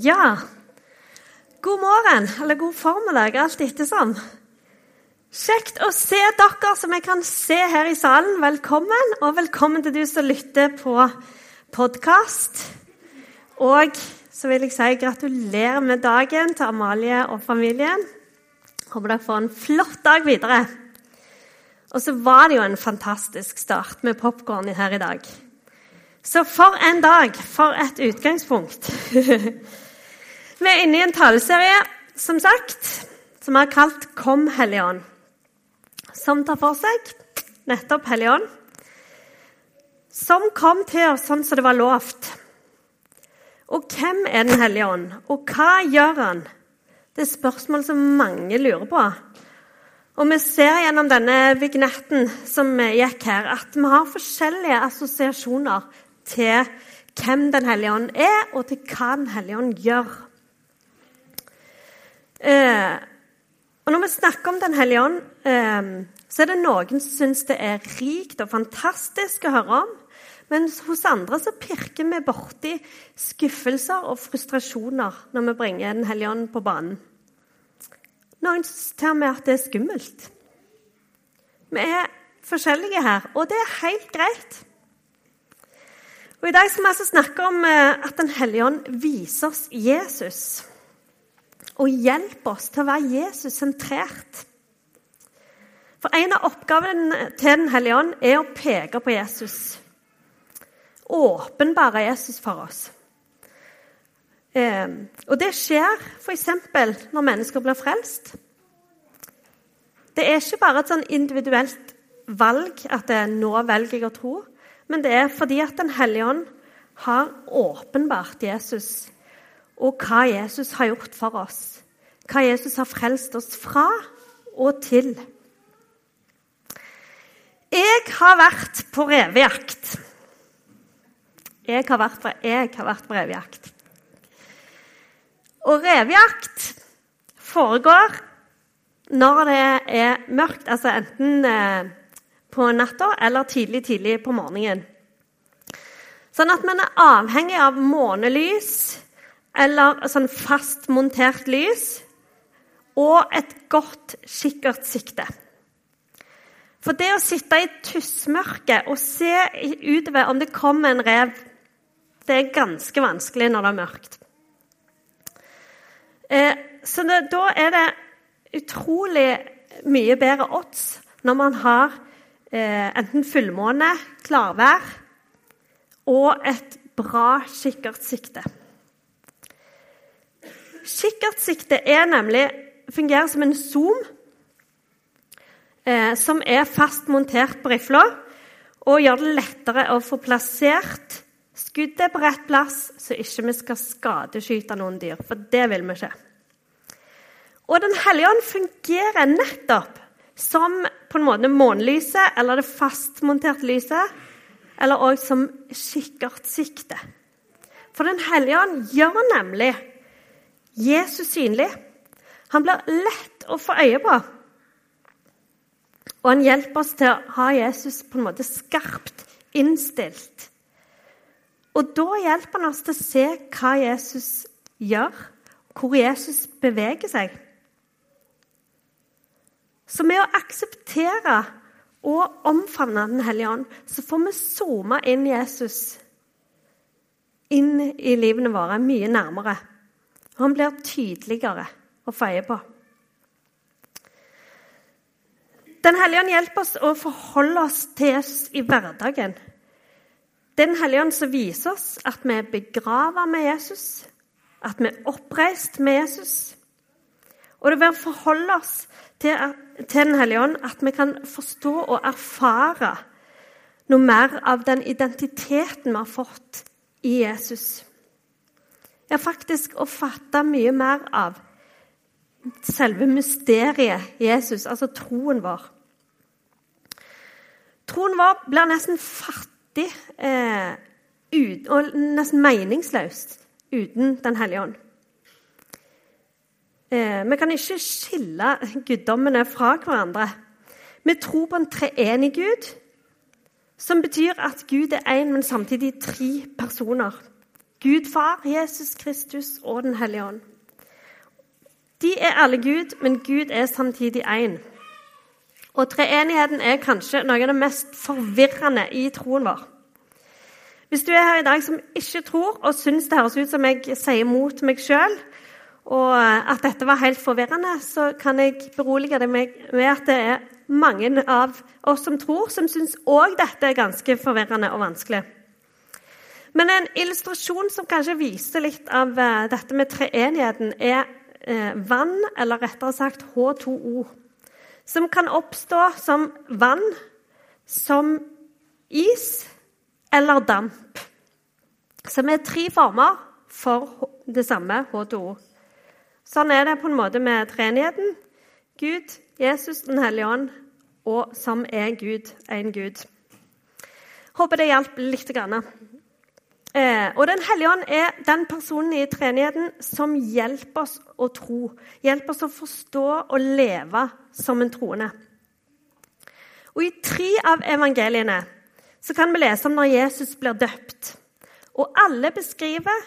Ja, god morgen, eller god formiddag, alt ettersom. Kjekt å se dere som jeg kan se her i salen. Velkommen, og velkommen til du som lytter på podkast. Og så vil jeg si gratulerer med dagen til Amalie og familien. Håper dere får en flott dag videre. Og så var det jo en fantastisk start med popkorn her i dag. Så for en dag! For et utgangspunkt. Vi er inne i en taleserie som sagt, som er kalt 'Kom, Hellige Ånd', som tar for seg nettopp Hellige Ånd, som kom til oss sånn som det var lovt. Og hvem er Den hellige ånd, og hva gjør han? Det er spørsmål som mange lurer på. Og vi ser gjennom denne vignetten som gikk her, at vi har forskjellige assosiasjoner til hvem Den hellige ånd er, og til hva Den hellige ånd gjør. Eh, og Når vi snakker om Den hellige ånd, eh, så er det noen som syns det er rikt og fantastisk å høre om. Men hos andre så pirker vi borti skuffelser og frustrasjoner når vi bringer Den hellige ånd på banen. Noen syns til og med at det er skummelt. Vi er forskjellige her, og det er helt greit. Og I dag skal vi altså snakke om eh, at Den hellige ånd viser oss Jesus og hjelpe oss til å være Jesus-sentrert. For en av oppgavene til Den hellige ånd er å peke på Jesus. Åpenbare Jesus for oss. Eh, og det skjer f.eks. når mennesker blir frelst. Det er ikke bare et sånn individuelt valg at det, nå velger jeg å tro, men det er fordi at Den hellige ånd har åpenbart Jesus og hva Jesus har gjort for oss. Hva Jesus har frelst oss fra og til. Jeg har vært på revejakt. Jeg har vært på, jeg har vært på revejakt. Og revejakt foregår når det er mørkt, altså enten eh, på natta eller tidlig, tidlig på morgenen. Sånn at man er avhengig av månelys eller sånn fastmontert lys og et godt kikkertsikte. For det å sitte i tussmørket og se utover om det kommer en rev, det er ganske vanskelig når det er mørkt. Eh, så da er det utrolig mye bedre odds når man har eh, enten fullmåne, klarvær og et bra kikkertsikte. Kikkertsikte er nemlig, fungerer som en zoom eh, som er fast montert på rifla, og gjør det lettere å få plassert skuddet på rett plass, så ikke vi skal skadeskyte noen dyr. For det vil vi ikke. Og Den hellige ånd fungerer nettopp som på en måte månelyset eller det fastmonterte lyset, eller òg som kikkertsikte. For Den hellige ånd gjør nemlig Jesus synlig. Han blir lett å få øye på. Og han hjelper oss til å ha Jesus på en måte skarpt innstilt. Og da hjelper han oss til å se hva Jesus gjør, hvor Jesus beveger seg. Så med å akseptere og omfavne Den hellige ånd, så får vi zooma inn Jesus inn i livene våre mye nærmere. Han blir tydeligere å øye på. Den hellige ånd hjelper oss å forholde oss til oss i hverdagen. Det Den hellige ånd som viser oss at vi er begravet med Jesus, at vi er oppreist med Jesus. Og det er å forholde oss til, til Den hellige ånd at vi kan forstå og erfare noe mer av den identiteten vi har fått i Jesus. Ja, faktisk å fatte mye mer av selve mysteriet Jesus, altså troen vår. Troen vår blir nesten fattig eh, ut, og nesten meningsløst uten Den hellige ånd. Eh, vi kan ikke skille guddommene fra hverandre. Vi tror på en treenig Gud, som betyr at Gud er én, men samtidig tre personer. Gud far, Jesus Kristus og Den hellige ånd. De er alle Gud, men Gud er samtidig én. Og treenigheten er kanskje noe av det mest forvirrende i troen vår. Hvis du er her i dag som ikke tror og syns det høres ut som jeg sier mot meg sjøl, og at dette var helt forvirrende, så kan jeg berolige deg med at det er mange av oss som tror, som syns òg dette er ganske forvirrende og vanskelig. Men en illustrasjon som kanskje viser litt av eh, dette med treenigheten, er eh, vann, eller rettere sagt H2O, som kan oppstå som vann, som is eller damp. Som er tre former for det samme H2O. Sånn er det på en måte med treenigheten. Gud, Jesus, Den hellige ånd, og som er Gud, en Gud. Håper det hjalp litt. Grann. Eh, og Den hellige ånd er den personen i treenigheten som hjelper oss å tro. Hjelper oss å forstå og leve som en troende. Og I tre av evangeliene så kan vi lese om når Jesus blir døpt. Og alle beskriver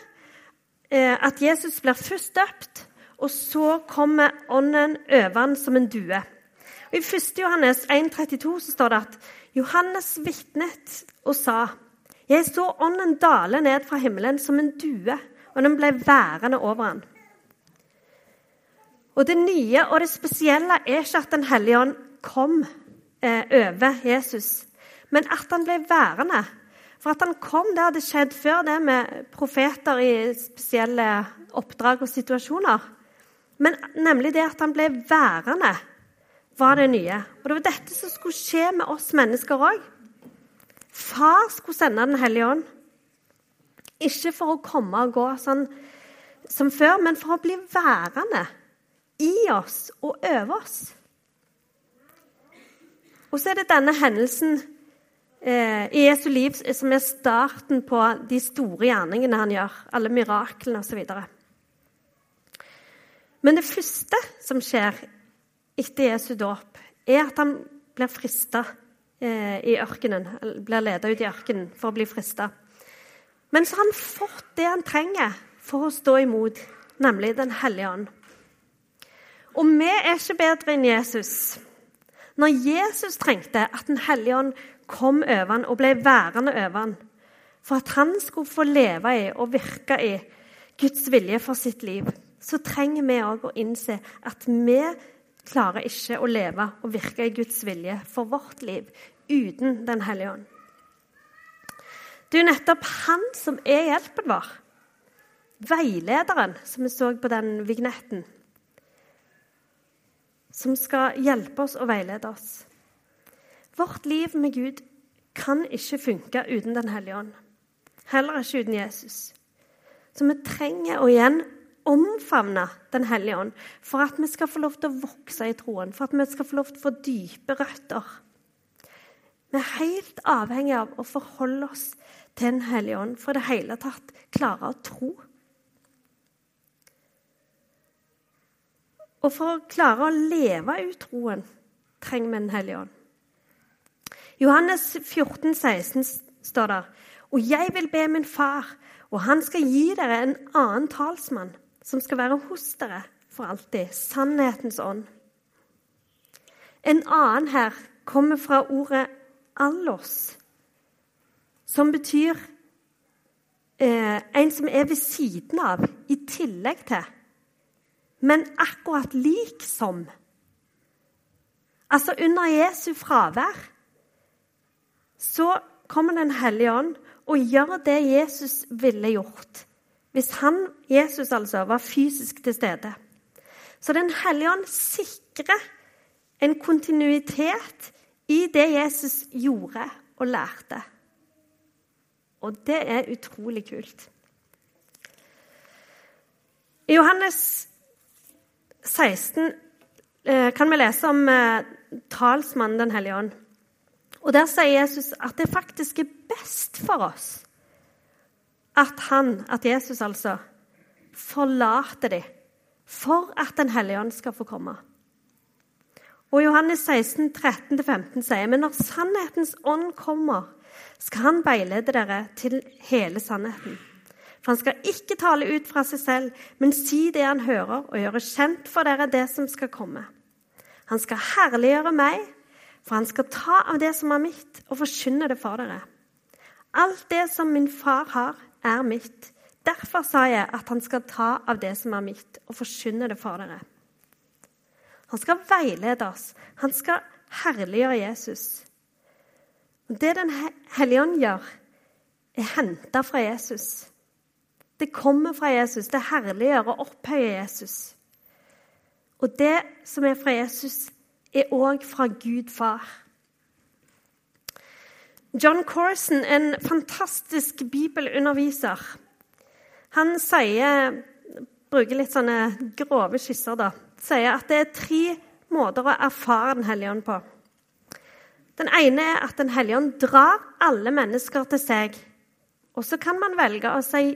eh, at Jesus blir først døpt, og så kommer ånden over ham som en due. Og I 1. Johannes 1,32 så står det at Johannes vitnet og sa jeg så ånden dale ned fra himmelen som en due, og den ble værende over han. Og Det nye og det spesielle er ikke at Den hellige ånd kom eh, over Jesus, men at han ble værende. For at han kom, det hadde skjedd før det med profeter i spesielle oppdrag og situasjoner. Men nemlig det at han ble værende, var det nye. Og det var dette som skulle skje med oss mennesker òg. Far skulle sende Den hellige ånd. Ikke for å komme og gå sånn som før, men for å bli værende i oss og over oss. Og så er det denne hendelsen eh, i Jesu liv som er starten på de store gjerningene han gjør. Alle miraklene osv. Men det første som skjer etter Jesu dåp, er at han blir frista i ørkenen, blir ledet ut i ørkenen for å bli frista. Men så har han fått det han trenger for å stå imot, nemlig Den hellige ånd. Og vi er ikke bedre enn Jesus. Når Jesus trengte at Den hellige ånd kom over han og ble værende over han, for at han skulle få leve i og virke i Guds vilje for sitt liv, så trenger vi òg å innse at vi klarer ikke å leve og virke i Guds vilje for vårt liv uten Den hellige ånd. Det er jo nettopp han som er hjelpen vår. Veilederen, som vi så på den vignetten. Som skal hjelpe oss og veilede oss. Vårt liv med Gud kan ikke funke uten Den hellige ånd. Heller ikke uten Jesus. Så vi trenger å igjen omfavne Den hellige ånd for at vi skal få lov til å vokse i troen, for at vi skal få lov til å få dype røtter. Vi er helt avhengig av å forholde oss til Den hellige ånd for i det hele tatt klare å tro. Og for å klare å leve ut troen trenger vi Den hellige ånd. Johannes 14, 16 står der Og jeg vil be min far, og han skal gi dere en annen talsmann som skal være hos dere for alltid. Sannhetens ånd. En annen her kommer fra ordet 'allos', som betyr eh, en som er ved siden av, i tillegg til. Men akkurat lik som. Altså under Jesu fravær så kommer Den hellige ånd og gjør det Jesus ville gjort. Hvis han, Jesus altså, var fysisk til stede. Så Den hellige ånd sikrer en kontinuitet i det Jesus gjorde og lærte. Og det er utrolig kult. I Johannes 16 eh, kan vi lese om eh, talsmannen Den hellige ånd. Og Der sier Jesus at det faktisk er best for oss at han, at Jesus altså, forlater dem for at Den hellige ånd skal få komme. Og Johannes 16, 13-15 sier men når sannhetens ånd kommer, skal han veilede dere til hele sannheten. For han skal ikke tale ut fra seg selv, men si det han hører, og gjøre kjent for dere det som skal komme. Han skal herliggjøre meg, for han skal ta av det som er mitt, og forkynne det for dere. Alt det som min far har, er mitt. Derfor sa jeg at han skal ta av det som er mitt, og forkynne det for dere. Han skal veilede oss. Han skal herliggjøre Jesus. Det Den hellige ånd gjør, er henta fra Jesus. Det kommer fra Jesus. Det herliggjør og opphøyer Jesus. Og det som er fra Jesus, er òg fra Gud far. John Corson, en fantastisk bibelunderviser, han sier, bruker litt sånne grove skisser, da, sier at det er tre måter å erfare Den hellige ånd på. Den ene er at Den hellige ånd drar alle mennesker til seg. Og så kan man velge å si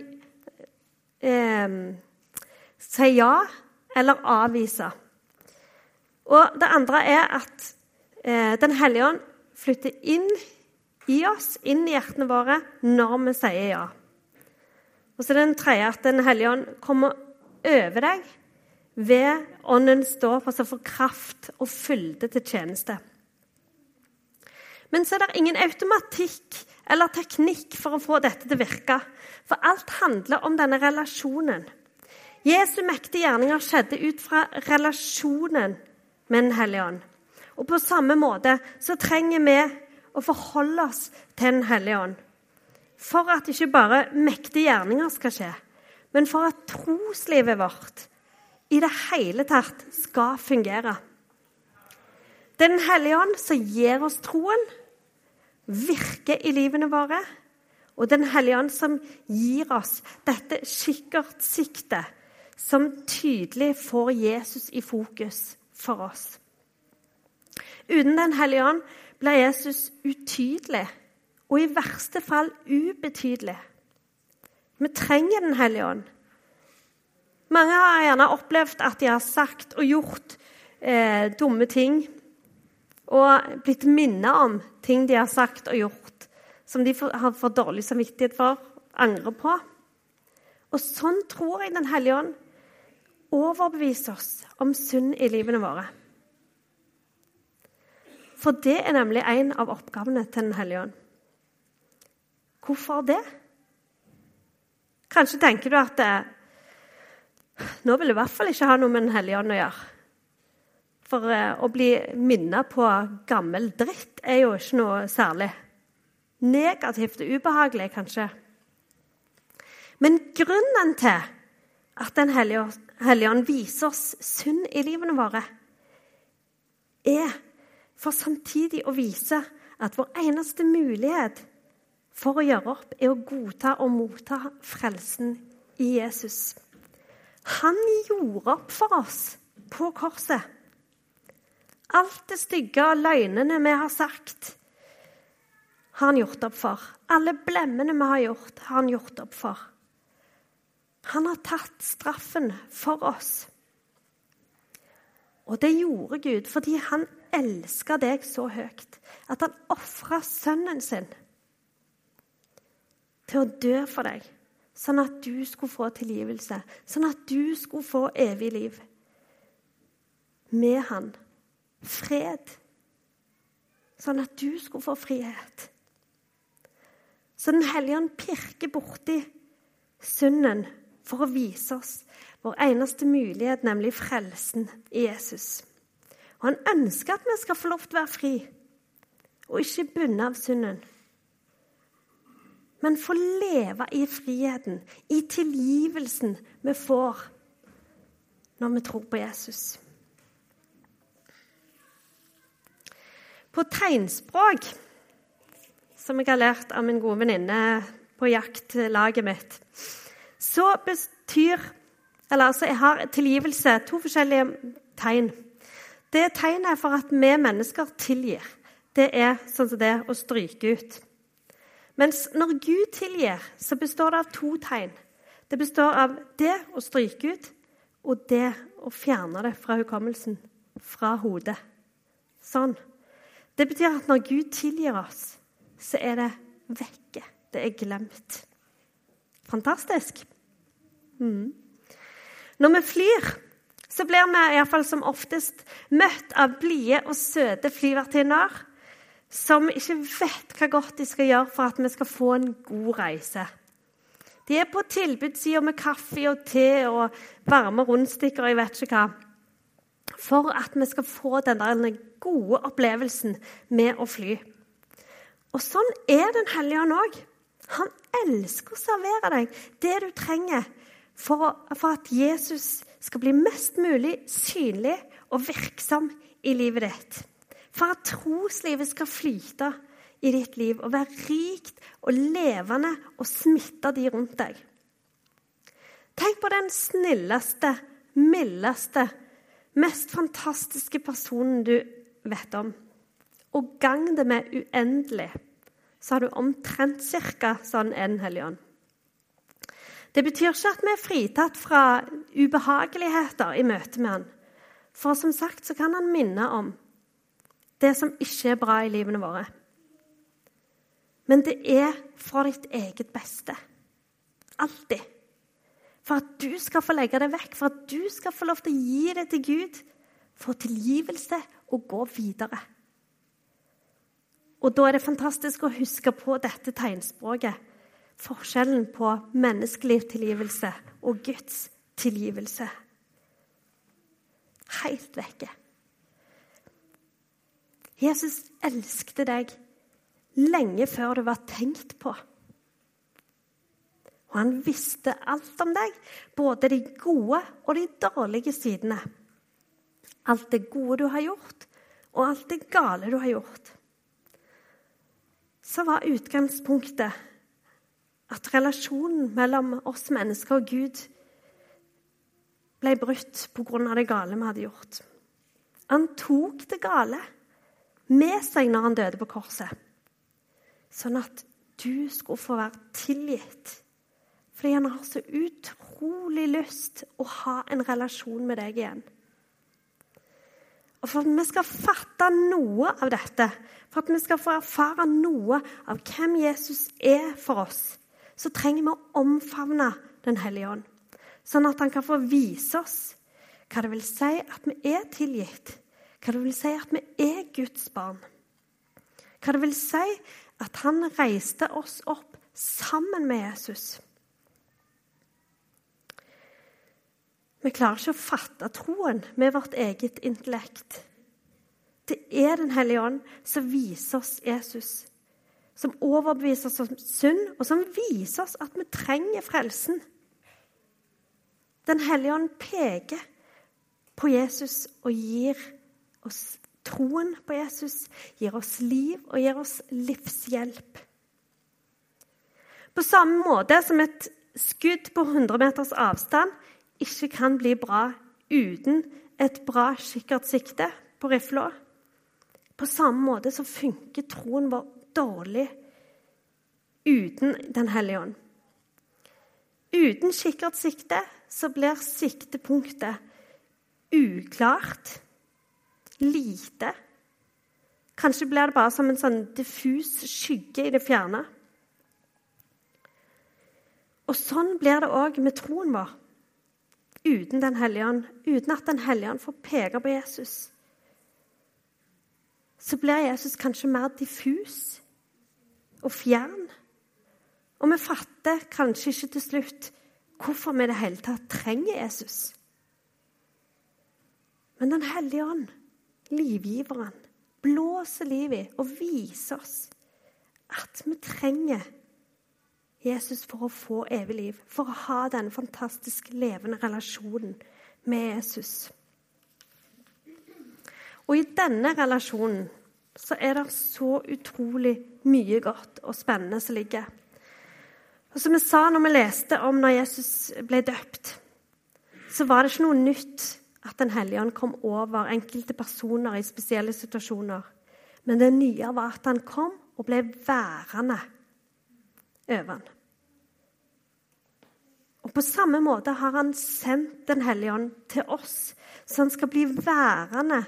eh, si ja eller avvise. Og det andre er at eh, Den hellige ånd flytter inn i oss, inn i hjertene våre, når vi sier ja. Og så den tredje at Den hellige ånd kommer over deg ved ånden står på seg for kraft og fylde til tjeneste. Men så er det ingen automatikk eller teknikk for å få dette til å virke. For alt handler om denne relasjonen. Jesu mektige gjerninger skjedde ut fra relasjonen med Den hellige ånd. Og på samme måte så trenger vi å forholde oss til Den hellige ånd. For at ikke bare mektige gjerninger skal skje, men for at troslivet vårt i det hele tatt skal fungere. Det er Den hellige ånd som gir oss troen, virker i livene våre. Og Den hellige ånd som gir oss dette kikkertsiktet, som tydelig får Jesus i fokus for oss. Uten Den hellige ånd blir Jesus utydelig og i verste fall ubetydelig. Vi trenger Den hellige ånd. Mange har gjerne opplevd at de har sagt og gjort eh, dumme ting og blitt minnet om ting de har sagt og gjort, som de har fått dårlig samvittighet for, angrer på. Og sånn tror jeg Den hellige ånd overbeviser oss om synd i livene våre. For det er nemlig en av oppgavene til Den hellige ånd. Hvorfor det? Kanskje tenker du at det, nå vil jeg i hvert fall ikke ha noe med Den hellige ånd å gjøre. For eh, å bli minnet på gammel dritt er jo ikke noe særlig. Negativt og ubehagelig, kanskje. Men grunnen til at Den hellige ånd viser oss synd i livene våre, er for samtidig å vise at vår eneste mulighet for å gjøre opp, er å godta og motta frelsen i Jesus. Han gjorde opp for oss på korset. Alt det stygge og løgnene vi har sagt, har han gjort opp for. Alle blemmene vi har gjort, har han gjort opp for. Han har tatt straffen for oss. Og det gjorde Gud fordi han elska deg så høyt at han ofra sønnen sin til å dø for deg, sånn at du skulle få tilgivelse, sånn at du skulle få evig liv med han fred, sånn at du skulle få frihet. Så Den hellige ånd pirker borti synden for å vise oss vår eneste mulighet, nemlig frelsen i Jesus. Og Han ønsker at vi skal få lov til å være fri, og ikke bundet av synden. Men få leve i friheten, i tilgivelsen vi får når vi tror på Jesus. På tegnspråk, som jeg har lært av min gode venninne på jaktlaget mitt, så betyr Eller altså, jeg har tilgivelse to forskjellige tegn. Det tegnet er for at vi mennesker tilgir. Det er sånn som det å stryke ut. Mens når Gud tilgir, så består det av to tegn. Det består av det å stryke ut og det å fjerne det fra hukommelsen, fra hodet. Sånn. Det betyr at når Gud tilgir oss, så er det vekke. Det er glemt. Fantastisk. Mm. Når vi flyr, så blir vi iallfall som oftest møtt av blide og søte flyvertinner som ikke vet hva godt de skal gjøre for at vi skal få en god reise. De er på tilbudssida med kaffe og te og varme rundstykker og jeg vet ikke hva. For at vi skal få den gode opplevelsen med å fly. Og sånn er Den hellige ånd òg. Han elsker å servere deg det du trenger for, for, at Jesus skal bli mest mulig synlig og virksom i livet ditt. For at troslivet skal flyte i ditt liv og være rikt og levende og smitte de rundt deg. Tenk på den snilleste, mildeste, mest fantastiske personen du vet om. Og gang det med uendelig, så har du omtrent cirka sånn en hellig ånd. Det betyr ikke at vi er fritatt fra ubehageligheter i møte med han. For som sagt så kan han minne om det som ikke er bra i livene våre. Men det er for ditt eget beste. Alltid. For at du skal få legge det vekk, for at du skal få lov til å gi det til Gud. Få tilgivelse og gå videre. Og da er det fantastisk å huske på dette tegnspråket. Forskjellen på menneskelig tilgivelse og Guds tilgivelse. Helt vekke. Jesus elsket deg lenge før det var tenkt på. Og han visste alt om deg, både de gode og de dårlige sidene. Alt det gode du har gjort, og alt det gale du har gjort. Så var utgangspunktet at relasjonen mellom oss mennesker og Gud ble brutt pga. det gale vi hadde gjort. Han tok det gale med seg når han døde på korset sånn at du skulle få være tilgitt. Fordi han har så utrolig lyst å ha en relasjon med deg igjen. Og For at vi skal fatte noe av dette, for at vi skal få erfare noe av hvem Jesus er for oss, så trenger vi å omfavne Den hellige ånd, sånn at han kan få vise oss hva det vil si at vi er tilgitt, hva det vil si at vi er Guds barn, hva det vil si at han reiste oss opp sammen med Jesus. Vi klarer ikke å fatte troen med vårt eget intellekt. Det er Den hellige ånd som viser oss Jesus, som overbeviser oss om synd, og som viser oss at vi trenger frelsen. Den hellige ånd peker på Jesus og gir oss Troen på Jesus gir oss liv og gir oss livshjelp. På samme måte som et skudd på 100 meters avstand ikke kan bli bra uten et bra kikkertsikte på rifla, på samme måte så funker troen vår dårlig uten Den hellige ånd. Uten kikkertsikte så blir siktepunktet uklart lite. Kanskje blir det bare som en sånn diffus skygge i det fjerne. Og sånn blir det òg med troen vår. Uten Den hellige ånd, uten at Den hellige ånd får peke på Jesus, så blir Jesus kanskje mer diffus og fjern. Og vi fatter kanskje ikke til slutt hvorfor vi i det hele tatt trenger Jesus. Men Den hellige ånd livgiveren, blåser liv i og viser oss at vi trenger Jesus for å få evig liv, for å ha denne fantastisk levende relasjonen med Jesus. Og i denne relasjonen så er det så utrolig mye godt og spennende som ligger. Og Som vi sa når vi leste om når Jesus ble døpt, så var det ikke noe nytt at Den hellige ånd kom over enkelte personer i spesielle situasjoner. Men det nye var at han kom og ble værende over han. Og På samme måte har han sendt Den hellige ånd til oss, så han skal bli værende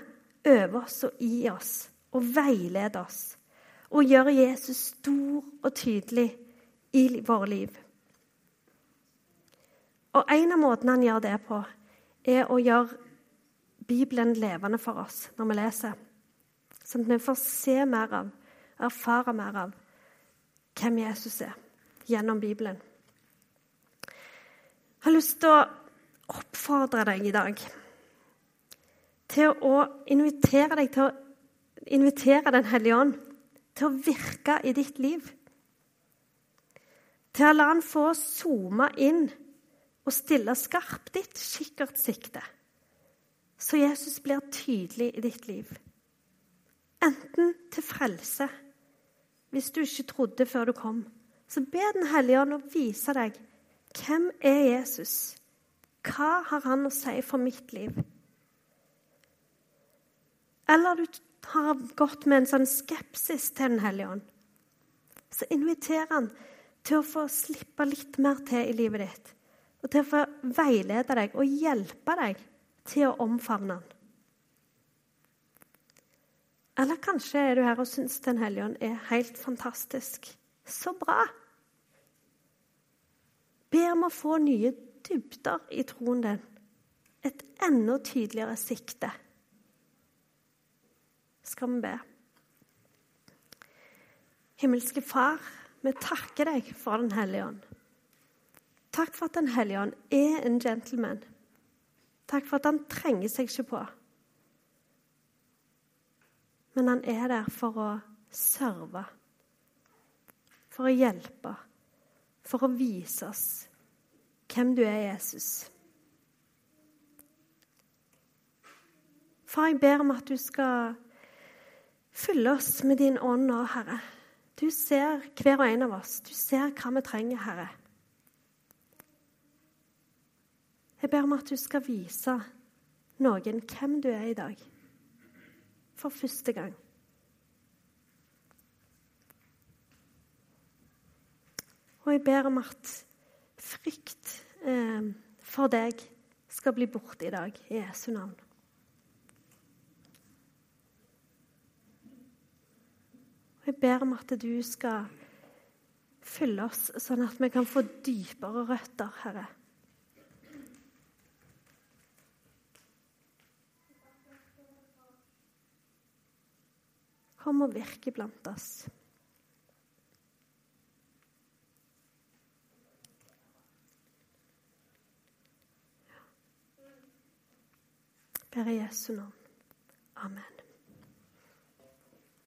over oss og i oss og veilede oss. Og gjøre Jesus stor og tydelig i våre liv. Og en av måtene han gjør det på, er å gjøre Bibelen levende for oss når vi leser. Sånn at vi får se mer av, erfare mer av hvem Jesus er gjennom Bibelen. Jeg har lyst til å oppfordre deg i dag til å invitere deg til å invitere Den hellige ånd til å virke i ditt liv. Til å la han få zoome inn og stille skarpt ditt kikkertsikte, så Jesus blir tydelig i ditt liv. Enten til frelse, hvis du ikke trodde før du kom. Så be Den hellige ånd å vise deg hvem er Jesus Hva har han å si for mitt liv? Eller du har gått med en sånn skepsis til Den hellige ånd. Så inviterer han til å få slippe litt mer til i livet ditt. Og til å få veilede deg og hjelpe deg til å omfavne han. Eller kanskje er du her og syns Den hellige ånd er helt fantastisk. Så bra! Be om å få nye dybder i troen din. Et enda tydeligere sikte. Skal vi be? Himmelske Far, vi takker deg for Den hellige ånd. Takk for at Den hellige ånd er en gentleman. Takk for at han trenger seg ikke på. Men han er der for å serve, for å hjelpe, for å vise oss hvem du er, Jesus. Far, jeg ber om at du skal fylle oss med din ånd nå, Herre. Du ser hver og en av oss. Du ser hva vi trenger, Herre. Jeg ber om at du skal vise noen hvem du er i dag. For første gang. Og jeg ber om at frykt eh, for deg skal bli borte i dag, i Jesu navn. Og jeg ber om at du skal fylle oss, sånn at vi kan få dypere røtter, Herre. Kom og virke blant oss. Ber i Jesu navn. Amen.